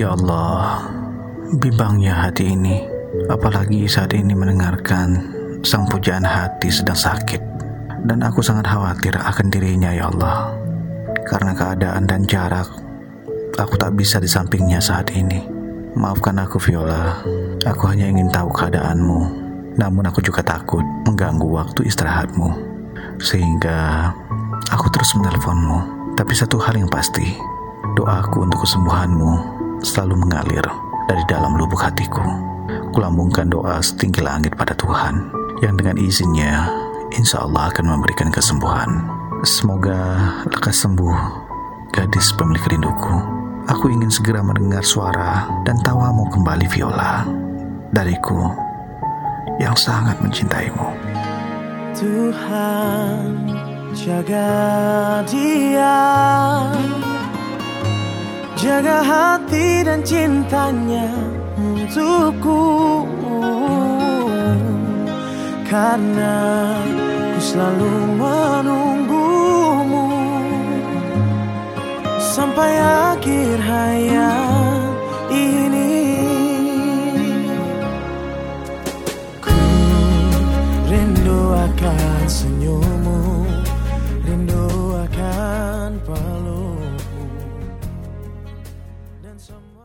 Ya Allah, bimbangnya hati ini, apalagi saat ini mendengarkan sang pujaan hati sedang sakit. Dan aku sangat khawatir akan dirinya ya Allah. Karena keadaan dan jarak, aku tak bisa di sampingnya saat ini. Maafkan aku Viola, aku hanya ingin tahu keadaanmu. Namun aku juga takut mengganggu waktu istirahatmu. Sehingga aku terus menelponmu. Tapi satu hal yang pasti, doaku untuk kesembuhanmu selalu mengalir dari dalam lubuk hatiku. Kulambungkan doa setinggi langit pada Tuhan yang dengan izinnya insya Allah akan memberikan kesembuhan. Semoga lekas sembuh gadis pemilik rinduku. Aku ingin segera mendengar suara dan tawamu kembali Viola dariku yang sangat mencintaimu. Tuhan jaga dia Jaga hati dan cintanya untukku. Karena ku selalu menunggumu. Sampai akhir hayat ini. Ku rindu akan senyum even someone